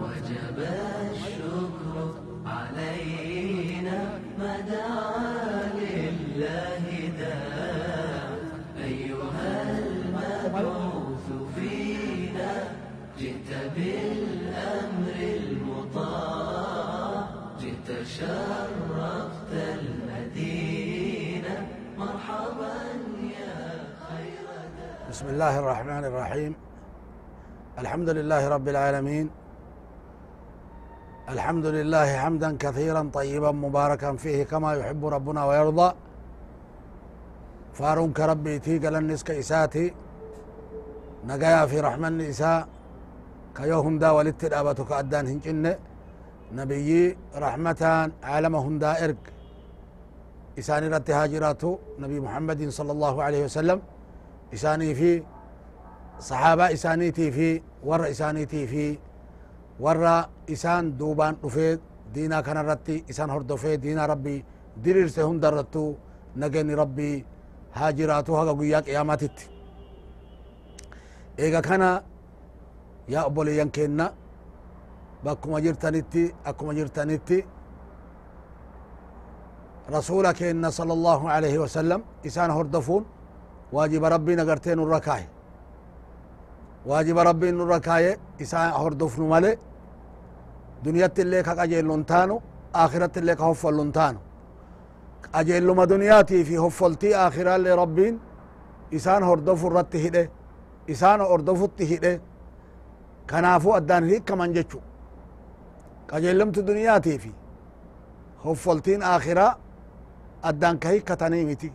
وجب الشكر علينا ما دعا لله داع أيها المبعوث فينا جئت بالأمر المطاع جئت شرفت المدينة مرحبا يا خير بسم الله الرحمن الرحيم الحمد لله رب العالمين الحمد لله حمدا كثيرا طيبا مباركا فيه كما يحب ربنا ويرضى فارون كربي تيقل النسك إساتي نقيا في رحمة النساء كيوهم دا ولدت الأبتك أدان هنجن نبي رحمتان عالمهن دا إرق إساني رت نبي محمد صلى الله عليه وسلم إساني في صحابة إسانيتي في warra isaaniitii fi warra isaan duubaan dhufee diinaa kana irratti isaan hordofee diinaa rabbii diriirse hunda irrattu nageenni rabbii haa jiraatu haga guyyaa qiyaamatitti eega kana yaa obboleeyyan keenna bakkuma jirtanitti akkuma jirtanitti rasuula keenna sala allahu alaihi wasalam isaan hordofuun waajiba rabbiin agartee nurra kaahe waajiba rabbiin nurra kaaye isaa hordofnu male duniyatti illee ka qajeellun taanu akhiratti illee ka hoffollun taanu qajeelluma duniyaatii fi hoffoltii akhiraallee rabbiin isaan hordofu irratti hidhe isaan hordofutti hidhe kanaafuu addaan hiikkaman jechu qajeellumti duniyaatii fi hoffoltiin akhiraa addaan ka hikkatanii miti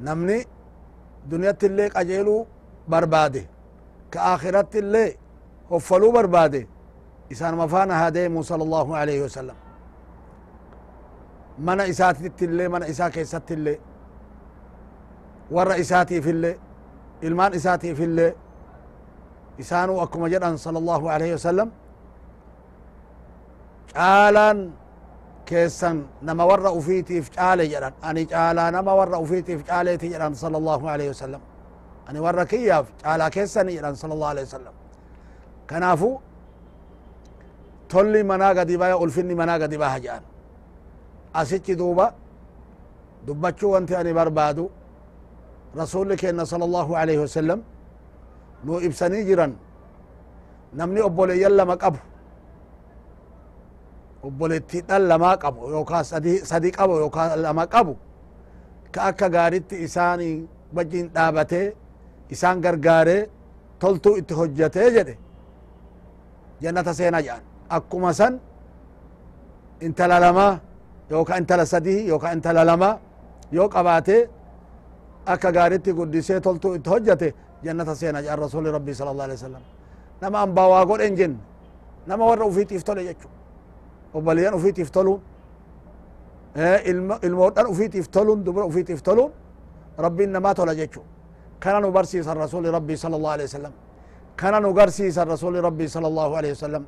namni duniyatti illee qajeeluu برباده كآخرت اللي هفلو برباده إسان مفانا هديمو صلى الله عليه وسلم من إساتت اللي من إسا كيست اللي ور إساتي في اللي إلمان إساتي في اللي إسانو أكما جدأن صلى الله عليه وسلم آلا caalaan keessan nama warra ufiitiif caale jedhan ani caalaa nama warra ufiitiif caaleeti jedhan صلى الله عليه وسلم ani warra kiyyaaf caalaa keessani jedhan sala allahu alehi wasalam kanaafu tolli manaa gadi baya ulfinni manaa gadi baha jedhan asichi duuba dubbachuu wanti ani barbaadu rasuli kenna sala allahu alaihi wasalam nu ibsanii jiran namni obboleeyyan lama qabu obbolettiidhan lamaa qabu yookaa sadi qabu yookaa lama qabu ka akka gaaritti isaanii wajjin dhaabatee إسان غرغاري تلتو اتهجته جده جنة سينا جان أكما سن انت للما يوكا انت لسده يوكا انت للما يوكا باتي أكا غاريتي قدسي تلتو اتهجته جنة سينا جان رسول ربي صلى الله عليه وسلم نما أنباوا قول انجن نما ورا وفيت يفتولي جتشو وبليان وفيت يفتولون الموتان وفيت يفتولون دبر وفيت يفتولون ربي إنما تولى جتشو كان برسيس الرسول ربي صلى الله عليه وسلم كان نقرسيس الرسول ربي صلى الله عليه وسلم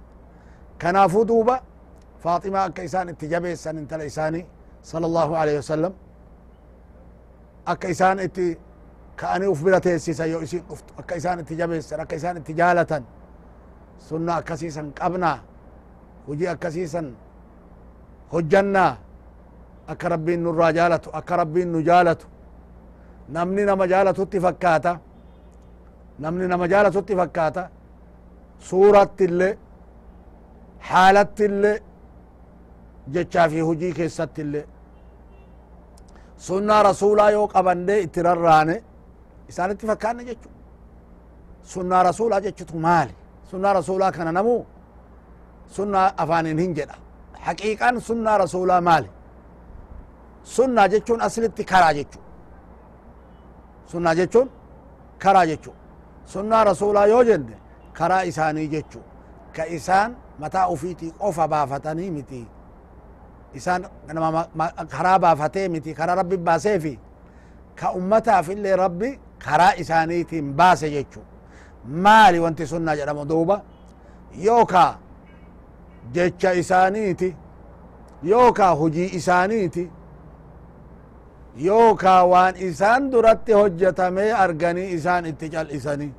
كان فدوبة فاطمة كيسان اتجابي السن انت لإساني صلى الله عليه وسلم أكيسان اتي كأني أفبلت السيسا يؤسين أفت أكيسان اتجابي السن أكيسان اتجالة سنة أكسيسا قبنا وجي أكسيسا هجنا أكربين نراجالة أكربين نجالته namni nama jaalatutti fakkaata namni nama jaalatutti fakkaata suurattillee haalattillee jechaa fi hujii keessattillee sunnaa rasuulaa yoo qabandee itti rarraane isaanitti fakkaanne jechu sunnaa rasuulaa jechutu maali sunnaa rasuulaa kana namu sunnaa afaaniin hin jedha haqiiqaan sunnaa rasuulaa maali sunnaa jechuun aslitti karaa jechu sunnaa jechuun karaa jechuu sunnaa rasuulaa yoo jenne karaa isaanii jechuu ka isaan mataa ufiitii qofa baafatanii miti isaan karaa baafatee miti karaa rabbi baaseefi ka ummataaf illee rabbi karaa isaaniitiin baase jechuu maali wanti sunnaa jedhamu duuba yookaa jecha isaaniiti yookaa hujii isaaniiti yookaa waan isaan duratti hojjetamee arganii isaan itti cal'isanii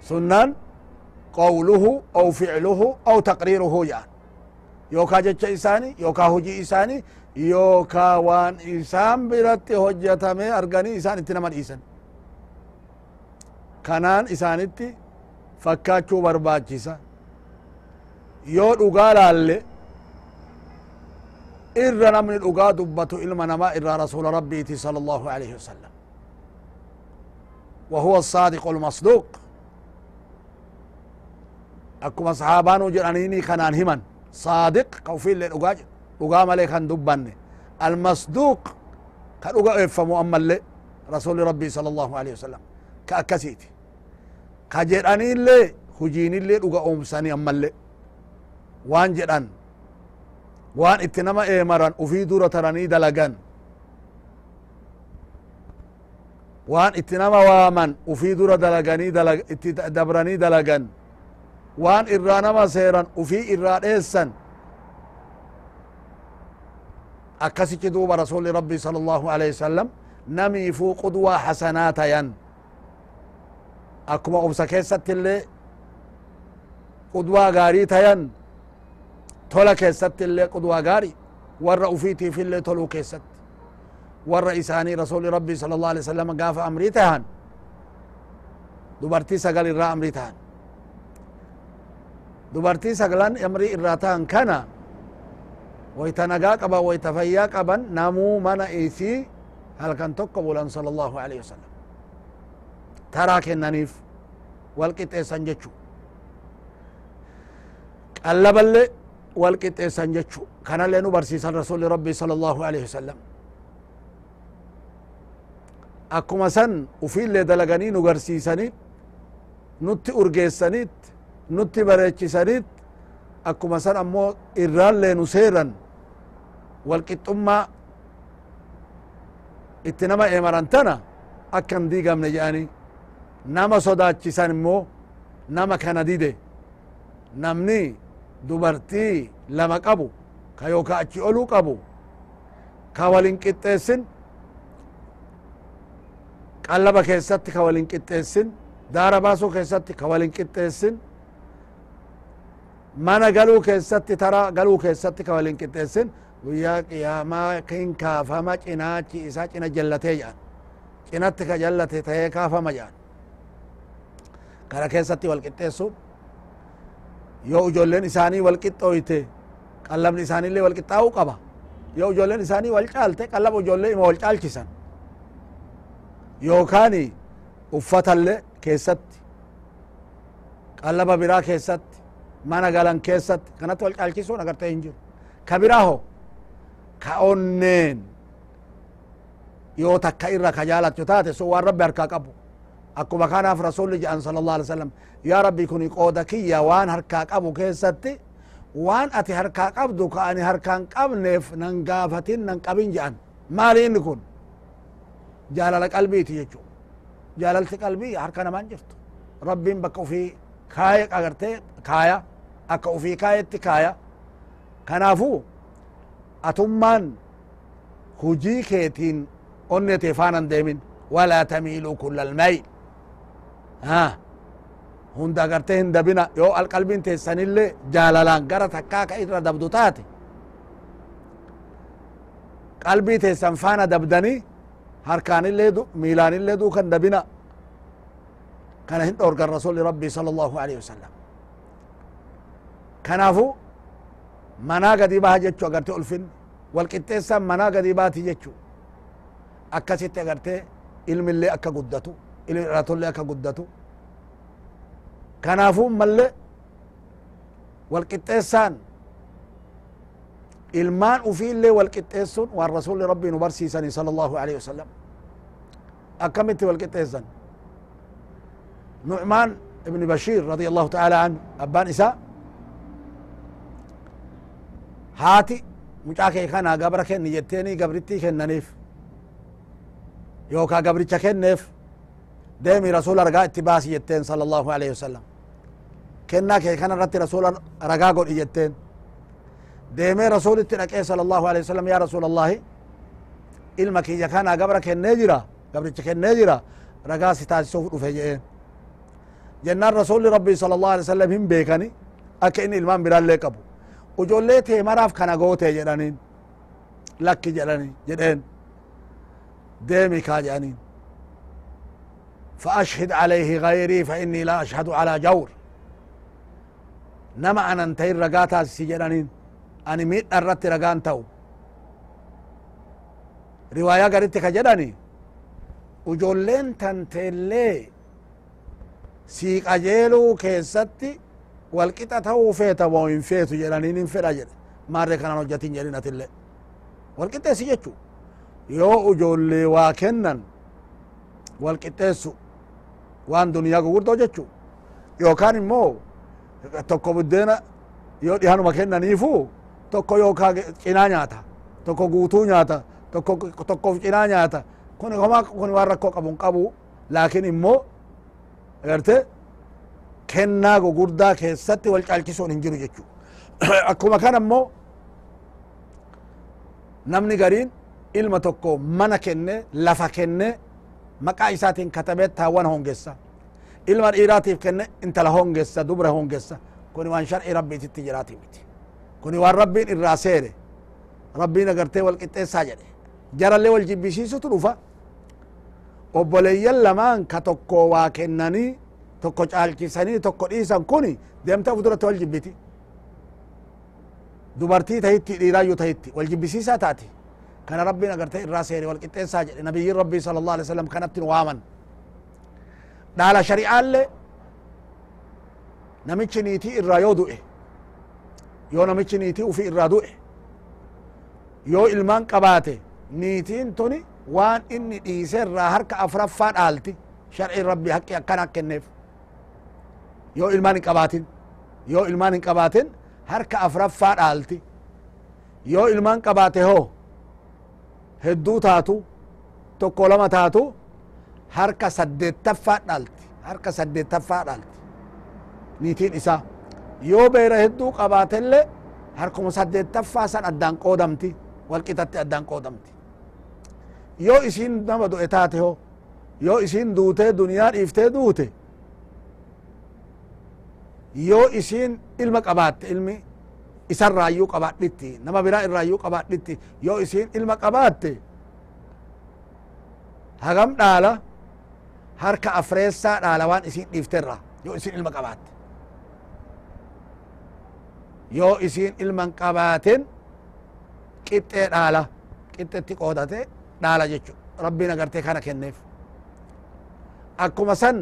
sunnan qawluhu aw ficluhu aw taqriiruhu jedhan yookaa jecha isaanii yookaa hojii isaanii yookaa waan isaan biratti hojjetamee arganii isaan itti nama dhiisan kanaan isaanitti fakkaachuu barbaachisa yoo dhugaa laalle irra namni dhugaa dubbatu ilma namaa إر رسول ربي صلى الله عليه وسلم وهو الصادق المصدوق أكما صحابان جرانيني خنان همان صادق قوفي اللي لقاج لقام عليه كان المصدوق كان لقا إفمو أما اللي رسول ربي صلى الله عليه وسلم كأكسيتي كجراني اللي خجيني اللي لقا أمساني أما اللي وان جران waan itti nama eemaran ufii dura taranii dalagan waan itti nama waaman ufii dura dalaganii itti dabranii dalagan waan irraa nama seeran ufii irraa dheessan akkasichi duuba rasuli rabbii sala allahu aleyhi wasalam namiifuu qudwaa hasanaa tayan akkuma obsa keessatti illee qudwaa gaarii tayan tola keessatti illee qudwaa gaarii warra ufiitiif illee toluu keessatti warra isaanii rasuli rabbii sala allahu alaihi wasallam gaafa amrii tahan dubartii sagal irraa amrii tahan dubartii sagalan amrii irraa tahan kana waita nagaa qaban waita fayyaa qaban namuu mana isii halkan tokko bulan sala allahu alaihi wasallam taraa kennaniif wal qixeessan jechuu qallaballee والقطيسا جتشو كان لينو برسيسا رسول ربي صلى الله عليه وسلم أكما سن وفي اللي دلقاني دلقني نقرسيساني نتي أرقيسانيت نتي بريتشيسانيت أكما سن أمو إران لينو سيرا والقطمة اتنما إمرانتنا أكم ديقام نجاني نما صدات جسان مو نما كان ديدي نمني dubartii lama qabu ka yooka achi oluu qabu ka walin qixxeessin qallaba keessatti ka walin qixxeessin daara baasuu keessatti ka walin qixxeessin mana galuu keessatti tara galuu keessatti ka walin qixxeessin guyyaa qiyaamaa kin kaafama cinaachi isaa cina jallatee jedhan cinatti ka jallate ta'ee kaafama jedhan kana keessatti wal qixxeessuun yoo ijoolleen isaanii wal qixxooyte qalabni isaanillee wal qixxaa'uu qaba yoo ijoolleen isaanii wal caalte qalab ijoollee ima wal caalchisan yookaani uffatallee keessatti qalaba biraa keessatti mana galan keessatti kanatti wal caalchisuun agartee hin jiru ka biraa ho ka onneen yoo takka irra ka jaalattu taate sun waan rabbi harkaa qabu akkuma kanaaf rasulli jedhan sala allah alai wasalam yaa rabbi kun qooda kiyya waan harkaa qabu keessatti waan ati harkaa qabdu ka ani harkaan qabneef nan gaafatin nan qabin jedhan maali inni kun jaalala qalbiiti jechu jaalalti qalbii harka namaan jirtu rabbiin bakka ufii kaaya agartee kaaya akka ufii kaayetti kaaya kanaafu atummaan hujii keetiin onne tee faanan deemin walaa tamiiluu kulla almayl hunda agarte hin dabina yoo alqalbin teessanillee jaalalaan gara takkaa ka irra dabdu taate qalbii teessan faana dabdanii harkaanillee miilaanillee duukan dabina kana hin dhorgan rasuli rabbii sala allahu alaihi wasalam kanaafu manaa gadi baha jechu agarte ulfinni walqixxeessan manaa gadi baati jechu akkasitti agarte ilmillee akka guddatu irraa tollee akka guddatu kanaafuu malle walqixxeessaan ilmaan ufiillee walqixxeessuun waan rasuli rabbii nu barsiisanii sala allahu aleyhi wasalam akkamitti walqixxeessan nucmaan ibni bashiir radia allahu taala anhu abbaan isaa haati mucaa kee kanaa gabra kenni jetteeni gabrittii kennaniif yookaa gabricha kenneef ديمي رسول رقا اتباسي يتين صلى الله عليه وسلم كنا كي كان رتي رسول رقا قول يتين ديمي رسول اتنك صلى الله عليه وسلم يا رسول الله علمك إذا كان قبر كن نجرا قبر كن نجرا رقا ستاج سوف رفجئين جنان رسول ربي صلى الله عليه وسلم هم بيكني أكين إلمان برال لك أبو وجولي تيمراف كان قوتي جرانين لك جرانين جرين ديمي كاجانين فأشهد عليه غيري فإني لا أشهد على جور نما أن أنتي رقا تاسسي أنا ميت أردت رقان تاو رواية قريت كجلاني وجولين تنتي اللي سيك أجيلو كيساتي والقطة تاو فيتا وين فيتو جلانين انفر أجل مارة كان نجتين جلينة اللي والقطة سيجتو يو أجولي واكنن والقطة سيجتو waan duniyaa gugurdoo jechu yookaan immoo tokko buddeena yoo dhihanuma kennaniifu tokko yookaan cinaa nyaata tokko guutuu nyaata tokkoof cinaa nyaata kun homaa kun waan rakkoo qabu hin qabu laakiin immoo agarte kennaa gugurdaa keessatti wal caalchisuun hin jiru jechuu akkuma kan ammoo namni gariin ilma tokko mana kenne lafa kenne maqaa isaatiin katabeet taawwan hongessa ilma dhiiraatiif kenne intala hongessa dubra hongessa kuni waan shar'i rabbiititti jiraati miti kuni waan rabbiin irraa seene rabbiin agartee wal qixxeessaa jedhe jarallee wal jibbisiisutu dhufa obboleeyyan lamaan ka tokko waa kennanii tokko caalchisanii tokko dhiisan kuni deemte uf duratti wal jibbiti dubartii tahitti dhiiraayyuu tahitti wal jibbisiisaa taati كان ربنا الراسي الراسير والقتين ساجد نبي ربي صلى الله عليه وسلم كانت واما دالا شريعة اللي نمتش نيتي الرايو دوئه يو نمتش نيتي وفي إرا دوئه يو إلمان قباته نيتين توني وان إني إيسير راهر كأفراف فان آلتي شرعي ربي حقي أكان أكن يو إلمان قباتين يو إلمان قباتين هر كأفراف فان آلتي يو إلمان قباته هو hedduu taatu tokko lama taatu harka saddeettaffaa dhaalti harka saddeettaffaa dhaalti niitiin isaa yoo beera hedduu qabaatelle harkuma saddeettaffaa san addaan qoodamti walqixatti addaan qoodamti yoo isiin nama du'e taate ho yoo isiin duutee duniyaa dhiiftee duute yoo isiin ilma qabaatte ilmi isan raayyuu qabaadhitti nama biraa irraayyuu qabaadhitti yoo isin ilma qabaatte hagam dhaala harka afreessaa dhaala waan isin dhiifterra yoo isin ilma qabaatte yoo isin ilman qabaaten qixxee dhaala qixxetti qoodate dhaala jechu rabbiin agartee kana kenneef akkuma san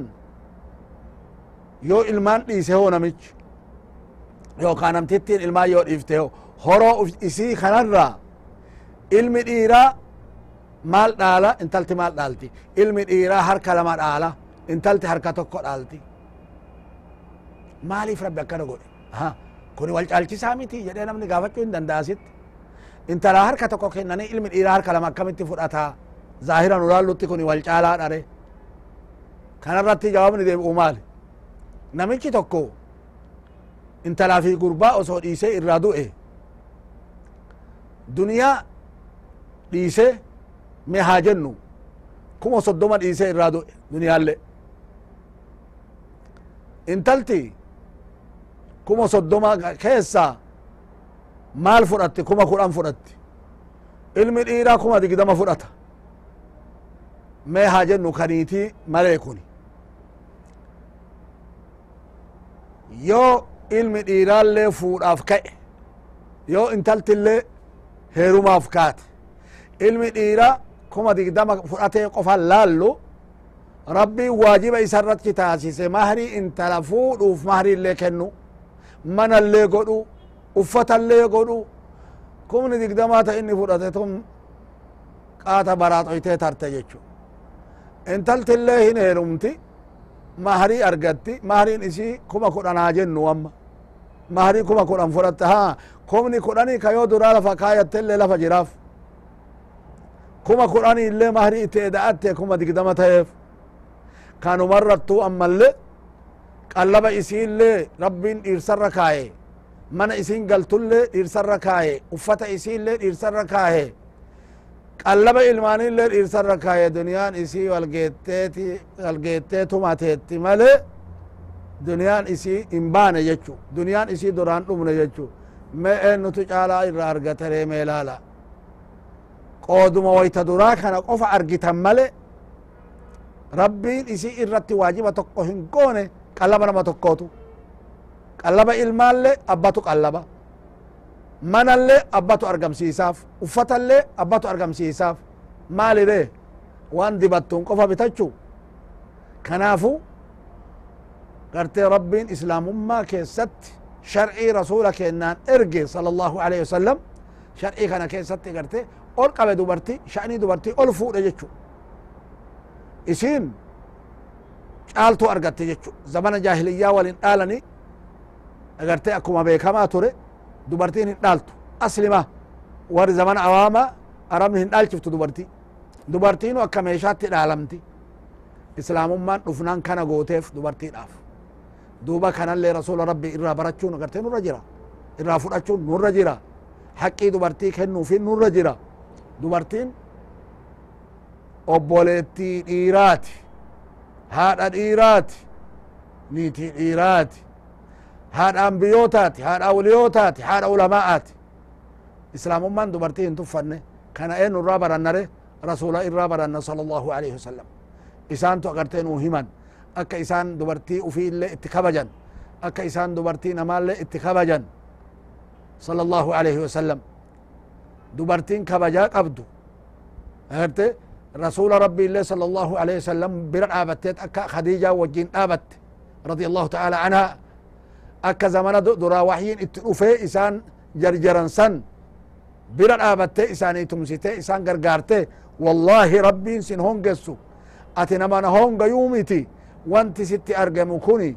yoo ilmaan dhiise hoo namichi yookaan namtittiin ilmaan yoo dhiifte horoo isii kanarraa ilmi dhiiraa maal dhaala intalti maal dhaalti ilmi dhiiraa harka lama dhaala intalti harka tokko dhaalti maaliif rabbi akkana godhe kun wal caalchisaa miti jedhee namni gaafachuu hin danda'asitti intalaa harka tokko kennanii ilmi dhiiraa harka lama akkamitti fudhataa zaahiran ulaallutti kun wal caalaa dhare kanarratti jawaabni deebi'u maali namichi tokko intalaa fi gurbaa osoo dhiise irraa du'e duniyaa dhiise me haa jennu kuma soddoma dhiise irraa du'e duniyaalle intalti kuma soddoma keessa maal fudhatti kuma kudhan fudhatti ilmi dhiiraa kuma digdama fudhata mee haa jennu kaniiti malee kun yoo ilmi dhiiraallee fuudhaaf ka'e yoo intaltillee heerumaaf kaate ilmi dhiiraa kuma digdama fudhatee qofa laallu rabbii waajiba isarratti taasise mahrii intala fuudhuuf mahriillee kennu manallee godhu uffatallee godhu kumni digdamaa ta inni fudhate tun qaata baraaxoytee tarte jechu intaltillee hin heerumti mahrii argatti mahriin isii kuma kudhanaa jennu amma mahrii kuma kudhan fudhatta ha kumni kudhanii ka yoo duraa lafa kaayatteillee lafa jiraaf kuma kudhanii illee mahrii itti eda'atte kuma digdama ta'eef kanumarrattu ammallee qallaba isiinlee rabbiin dhiirsarra kaaye mana isin galtullee dhiirsarra kaaye uffata isiinlee dhiirsarra kaaye qallaba ilmaaniillee dhiirsarra kaaye duniyaan isii walgeetteeti walgeetteetuma teetti malee duniyaan isii hin baane jechu duniyaan isii duraan dhumne jechu mee eennutu caalaa irra argataree mee laala qooduma wayta duraa kana qofa argitan male rabbiin isii irratti waajiba tokko hin goone qallaba nama tokkootu qallaba ilmaallee abbatu qallaba manallee abbatu argamsiisaaf uffatallee abbatu argamsiisaaf maaliree waan dibattuun qofa bitachu kanaafu قرتي ربين إسلام أمة كيست شرعي رسولك إنان إرقي صلى الله عليه وسلم شرعي كان كيست قرتي أول قبل دوبرتي شأني دوبرتي أول فوق جتشو إسين قالتو أرقت جتشو زمن جاهلية ولن آلني أقرتي أكما بيكما تري دوبرتين هندالتو أسلمة ور زمن عواما أرمن هندالتو دوبرتي دوبرتين وكما يشاتي العالمتي إسلام أمان رفنان كان قوتيف دوبرتين آف duuba kanallee rasula rabbi irraa barachuun agartee nurra jira irraa fudhachuun nurra jira haqqii dubartii kennuufi nurra jira dubartiin obboleettii dhiiraati haadha dhiiraati niitii dhiiraati haadha ambiyootaati haadha waliyootaati haadha ulamaa'aati islaamummaan dubartii hin tuffanne kana eenurraa barannare rasuula irraa baranna sala allahu alaihi wasalam isaantu agartee nuu himan akka isaan dubartii ufii illee itti kabajan akka isaan dubartii namaallee itti kabajan sala allahu alaihi wasalam dubartiin kabajaa قبدو هرت رسول ربي الله صلى الله عليه وسلم بر عابتت أكا خديجة وجين آبت رضي الله تعالى عنها أكا زمن درا وحيين اتنوفي إسان جرجران سن بر عابت إسان تمسيت إسان غرغارت والله ربي سن اتنا أتنما نهونج يومتي wanti sitti argamu kuni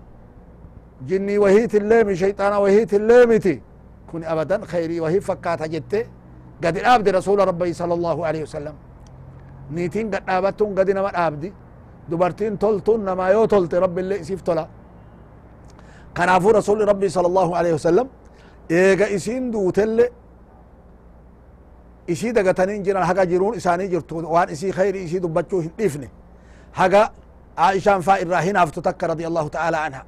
jinnii wahiit illee mi shayxaana wahiit illee miti kun abadan khayrii wahii fakkaata jette gadi dhaabdi rasuula rabbii sala allahu alaihi wasalam niitiin gad dhaabattuun gadi nama dhaabdi dubartiin toltuun namaa yoo tolte rabbiillee isiif tola kanaafuu rasuuli rabbii sala allahu alaihi wasalam eega isiin duutelle isii dagatanii jiran haga jiruun isaanii jirtu waan isii khayrii isii dubbachuu hin dhiifne haga عائشان فا الراهن هفتتك رضي الله تعالى عنها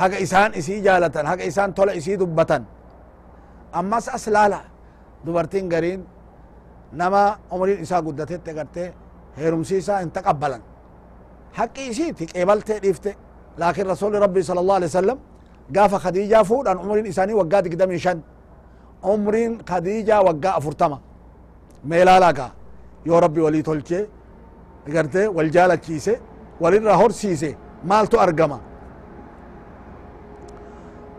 حق إسان إسي جالة حق إسان طول إسي دبة أما سأسلالة دبرتين قرين نما عمرين إسا قدتت تقرت سيسا انتقبلا حق إسي تقبلت رفت لكن رسول ربي صلى الله عليه وسلم قاف خديجة فود أن عمرين إساني وقاد قدم شن عمرين خديجة وقاء فرتما ميلالاكا يا ربي ولي تلجي قرت والجالة تشيسي walirra horsiise maaltu argama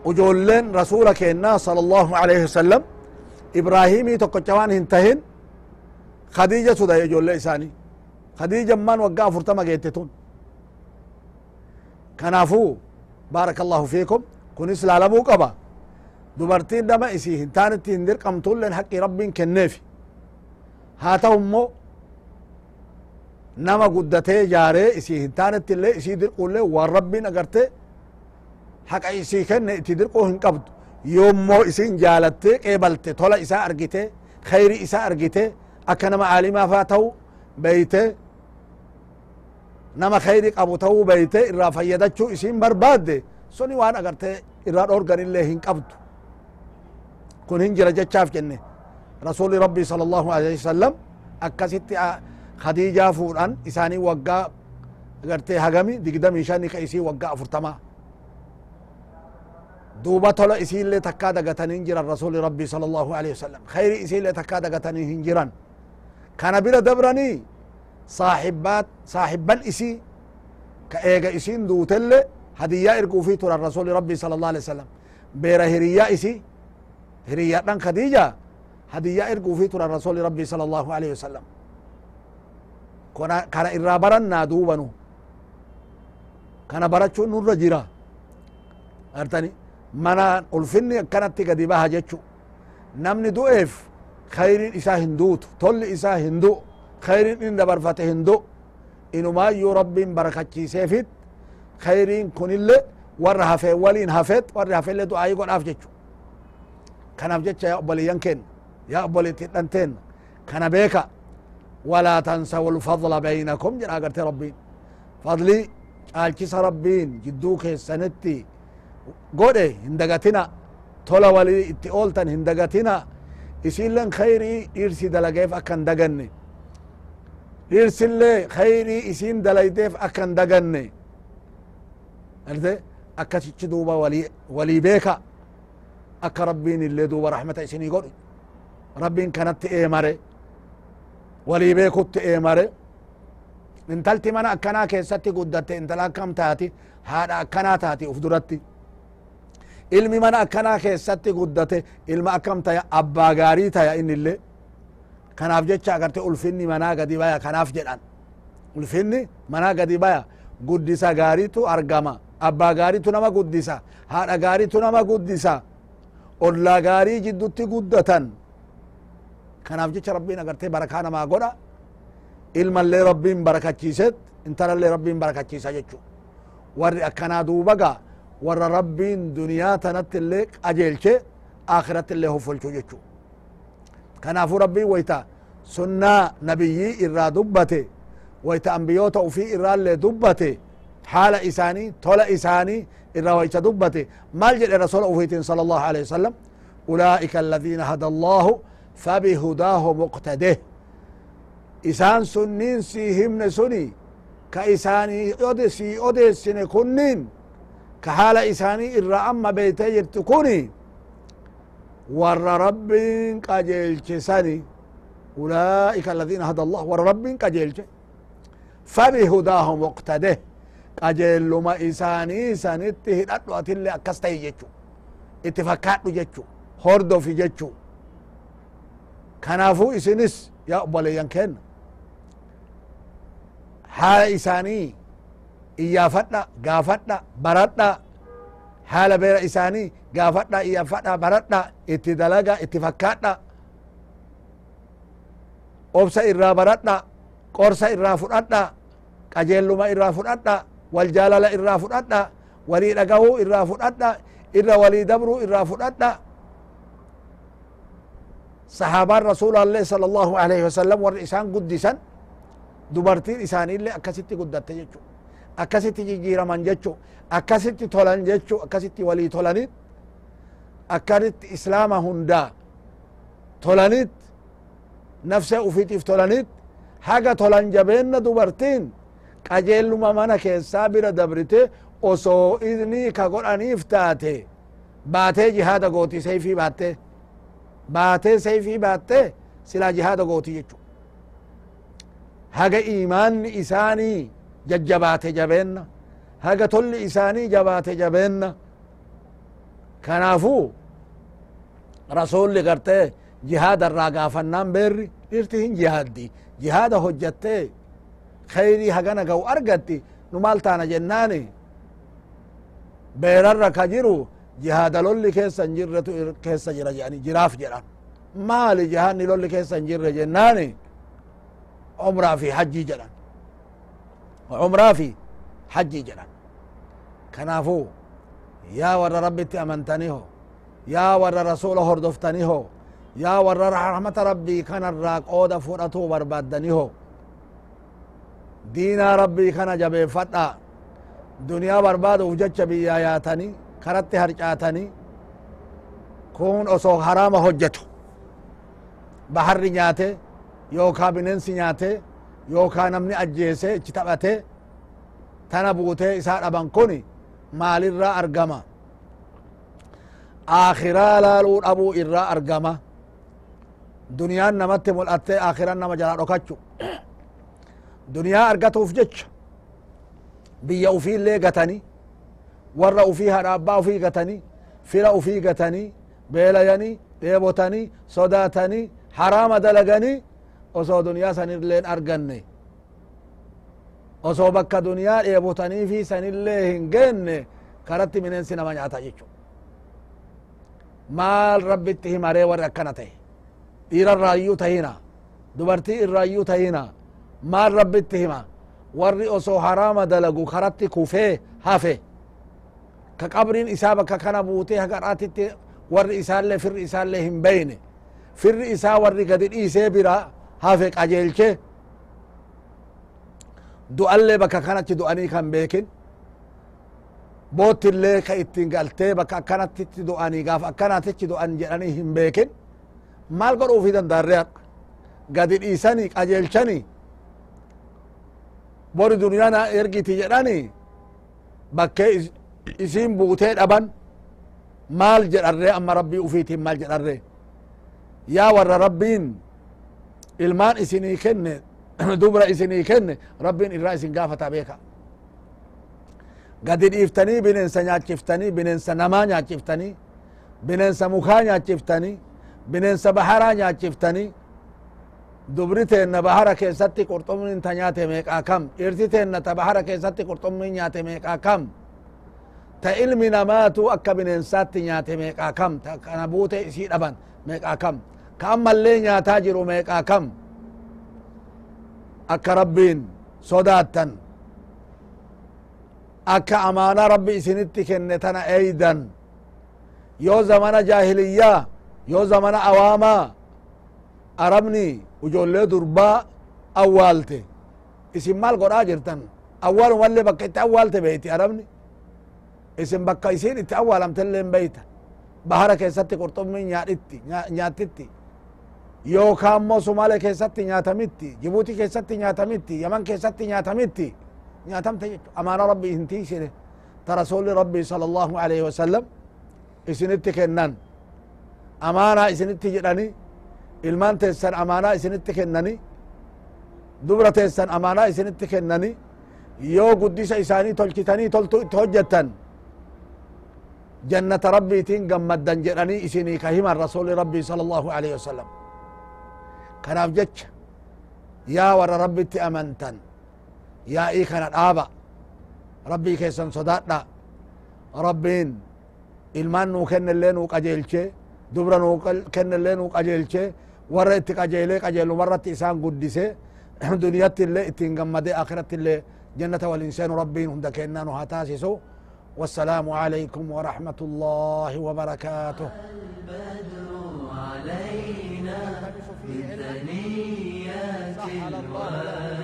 ujoolleen rasuula keennaa sala allahu alaihi wasalam ibraahimii tokkocha waan hin tahin khadiija sudaye ijoollee isaanii khadiija maan waggaa afurtama geette tun kanaafuu baaraka allahu fiikum kunis laalamuu qaba dubartiin dhama isii hin taanitti hin dirqamtuilleen haqqii rabbiin kenneefi haa ta'u immoo nama guddatee jaaree isii hin taanetti illee isii dirquullee waan rabbiin agartee haqa isii kenne itti dirquu hin qabdu yommoo isin jaalatte qeebalte tola isaa argite khayri isaa argite akka nama aalimaa faa ta'u beyte nama khayri qabu ta'uu beyte irraa fayyadachuu isin barbaadde suni waan agartee irraa dhorganillee hin qabdu kun hin jira jechaaf jenne rasuli rabbii sala allahu alaihi wasalam akkasitti خديجة فوران إساني وقا قرتي هجمي دقدم إشاني كإسي وقا فرتما دوبا تلا إسي اللي تكا دقتنين جرا الرسول ربي صلى الله عليه وسلم خير إسي اللي تكا دقتنين جرا كان بلا دبرني صاحبات صاحب الإسي كأيغا إسين تل هدية إركو في ترى الرسول ربي صلى الله عليه وسلم بيرا هريا إسي هريا خديجة هدية إركو في ترى الرسول ربي صلى الله عليه وسلم kana irraa barannaa duubanu kana barachuun nurra jira artani mana ulfinni akkanatti gadi baha jechu namni du'eef khayrin isa hin duutu tolli isaa hin du in dabarfate hin du inumaayyuu rabbiin barakachiiseefit khayriin kunille warra hafee waliin hafeet warri hafeillee du'aayi godhaaf jechu kanaaf jecha yaa obboleeyyan kenna yaa obboleettin dhanteen kana beeka ولا تنسوا الفضل بينكم جرا قرت ربين فضلي قال كيس ربين جدوك سنتي قولي هندقتنا تولا ولي اتقولتن هندقتنا يسيلن خيري ارسي دلقيف اكن دقني يرسل لي خيري يسين دلايتيف أكن دقني أرزي أكا تشدوبا ولي, ولي بيكا أكا ربين اللي دوبا رحمة إسيني يقول ربين كانت إيه مري walii beekutti eemare intalti mana akkanaa keessatti guddatte intala akkam taati haadha akkanaa taati uf duratti ilmi mana akkanaa keessatti guddate ilma akkam taya abbaa gaarii taya innille kanaaf jecha agarte ulfinni manaa gadi baya kanaaf jedhan ulfinni manaa gadi baya guddisa gaariitu argama abbaa gaariitu nama guddisa haadha gaariitu nama guddisa ollaa gaarii jiddutti guddatan kanaaf jecha rabbiin agartee barakaa namaa godha ilmallee rabbiin barakachiiset intalallee rabbiin barakachiisa jechu warri akkanaa duubagaa warra rabbiin duniyaa tanatti illee qajeelche akhiratti illee hofolchu jechu kanaafuu rabbiin wayta sunnaa nabiyyii irraa dubbate wayta ambiyoota ufii irraallee dubbate haala isaanii tola isaanii irraa wayta dubbate maal jedhe rasula ufiitiin sala allahu alehi wasalam ulaa'ika aladiina hada allahu فبهداه مقتده إسان سنين سيهم نسني كإساني أدسي أدسين كنين كحال إساني إرى أما بيتي تكوني ور رب قجلت سني أولئك الذين هدى الله ور رب قجلت فبهداه مقتده قجل isaanii إساني hidhadhu atille akkas ta'e jechuu itti fakkaadhu jechuu hordofi jechuu kanaafuu isinis yaa obboleeyyan keenna haala isaanii iyyaafadha gaafadha baradha haala beera isaanii gaafadha iyyafadha baradha itti dalaga itti fakkaadha obsa irraa baradha qorsa irraa fudhadha qajeelluma irraa fudhadha wal jaalala irraa fudhadha walii dhagahuu irraa fudhadha irra walii dabruu irraa fudhadha صحابان رسول الله صلى الله عليه وسلم ور قدسا دبرتين إسان إلا أكسيتي قدت جيتشو أكسيتي جيجير من جيتشو أكسيتي طولان جيتشو أكسيتي ولي طولانيت أكرت إسلام هندا طولانيت نفسه أفيتف طولانيت حاجة طولان جبين دبرتين قجيل ممانا كيسا برا دبرته osoo إذني ka godhaniif باتي baatee قوتي سيفي باتي baatee sayfii baatte silaa jihaada gooti jechu haga imaanni isaanii jajjabaate jabeenna haga tolli isaanii jabaate jabeenna kanaafu rasulli gartee jihaada irraa gaafannaan beerri dhirti hin jihaaddi jihaada hojjattee khayrii hagana ga'u argatti nu maal taana jennaani beerarra ka jiru jihaada lolli keessa hin jirretu keessa jira jedhani jiraaf jedhan maali jihaanni lolli keessa hin jirre jennaani umraa fi hajjii jedhan umraa fi hajjii jedhan kanaafuu yaa warra rabbitti amantanii ho yaa warra rasula hordoftanii ho yaa warra rahmata rabbii kanarraa qooda fudhatuu barbaaddanii ho diinaa rabbii kana jabeeffadha duniyaa barbaaduuf jecha biyyaa yaatanii karatti harcaatanii kun osoo haraama hojjetu baharri nyaate yookaa bineensi nyaate yookaa namni ajjeese ichi taphate tana buutee isaa dhaban kun maalirraa argama aakhiraa laaluu dhabuu irraa argama duniyaan namatti mul'attee aakhiran nama jalaa dhokachu duniyaa argatuuf jecha biyya ufiillee gatanii warra ufii hadhaabbaa ufii gatanii fira ufii gatanii beelayanii dheebotanii sodaatanii harama dalaganii osoo duniyaa sanilleen arganne osoo bakka duniyaa dheebotanii fi sanillee hin geenne karatti bineensi nama nyaata jechu maal rabbitti himaree warri akkana ta'e dhiira irraayyuu tahina dubartii irraayyuu tahina maal rabbitti hima warri osoo harama dalagu karatti kufee hafe كقبرين إسابة ككنا بوتي هكراتي ور إسالة فر إسالة هم بينه فر إسا ور قد إيسي برا هافك أجيلك دؤالي بكا كانت دؤاني كان بيكن بوت اللي كايتين قالتي بكا كانت دؤاني قاف أكانت دؤان جراني هم بيكن مال قرؤ في دن داريات قد إيساني أجيلشاني بور دنيانا إرقيتي جراني بكا isin buutee dhaban maal jedharree amma rabbii ufiitiin maal jedharree yaa warra rabbiin ilmaan isinii kenne dubra isinii kenne rabbiin irraa isin gaafata beeka gadi dhiiftanii bineensa nyaachiftanii bineensa namaa nyaachiftanii bineensa mukaa nyaachiftanii bineensa baharaa nyaachiftanii dubri teenna bahara keessatti qurxummiin ta nyaate meeqaa kam dhirti teenna ta bahara keessatti qurxummiin nyaate meeqaa kam ta ilmi namaatu akka bineensaatti nyaate meeqaa kam ta kana buute isii dhaban meeqaa kam ka ammallee nyaataa jiru meeqaa kam akka rabbiin sodaattan akka amaana rabbi isinitti kenne tana eydan yoo zamana jaahiliyyaa yoo zamana awaamaa arabni ujoollee durbaa awwaalte isin maal godhaa jirtan awwaalumallee bakka itti awwaalte beeti arabni isin bakka isin itti awwaalamtelleen beyta bahara keessatti qurxummin nyaadhitti nyaattitti yookaan immoo sumaalee keessatti nyaatamitti jibuuti keessatti nyaatamitti yaman keessatti nyaatamitti nyaatamte jechu amaana rabbi hintii ishine ta rasuli rabbii sala allahu alaihi wasalam isinitti kennan amaanaa isinitti jedhani ilmaan teessan amaanaa isinitti kennani dubra teessan amaanaa isinitti kennani yoo guddisa isaanii tolchitanii toltu itti hojjettan جنة ربي تين قمدا جراني إسيني كهما الرسول ربي صلى الله عليه وسلم كناف جتش يا ور ربي تأمنتا يا إي كان الآبا ربي كيسن صداتنا ربين إلمان نو كن اللي نو قجيلشي دبرا نو كن اللي نو قجيلشي ورا إتي قجيلي قجيلو مرة إسان قدسي دنيا اللي إتين قمدي آخرت اللي جنة والإنسان ربين هم دا كنانو هتاسسو والسلام عليكم ورحمة الله وبركاته البدر علينا بالثنيات الوالد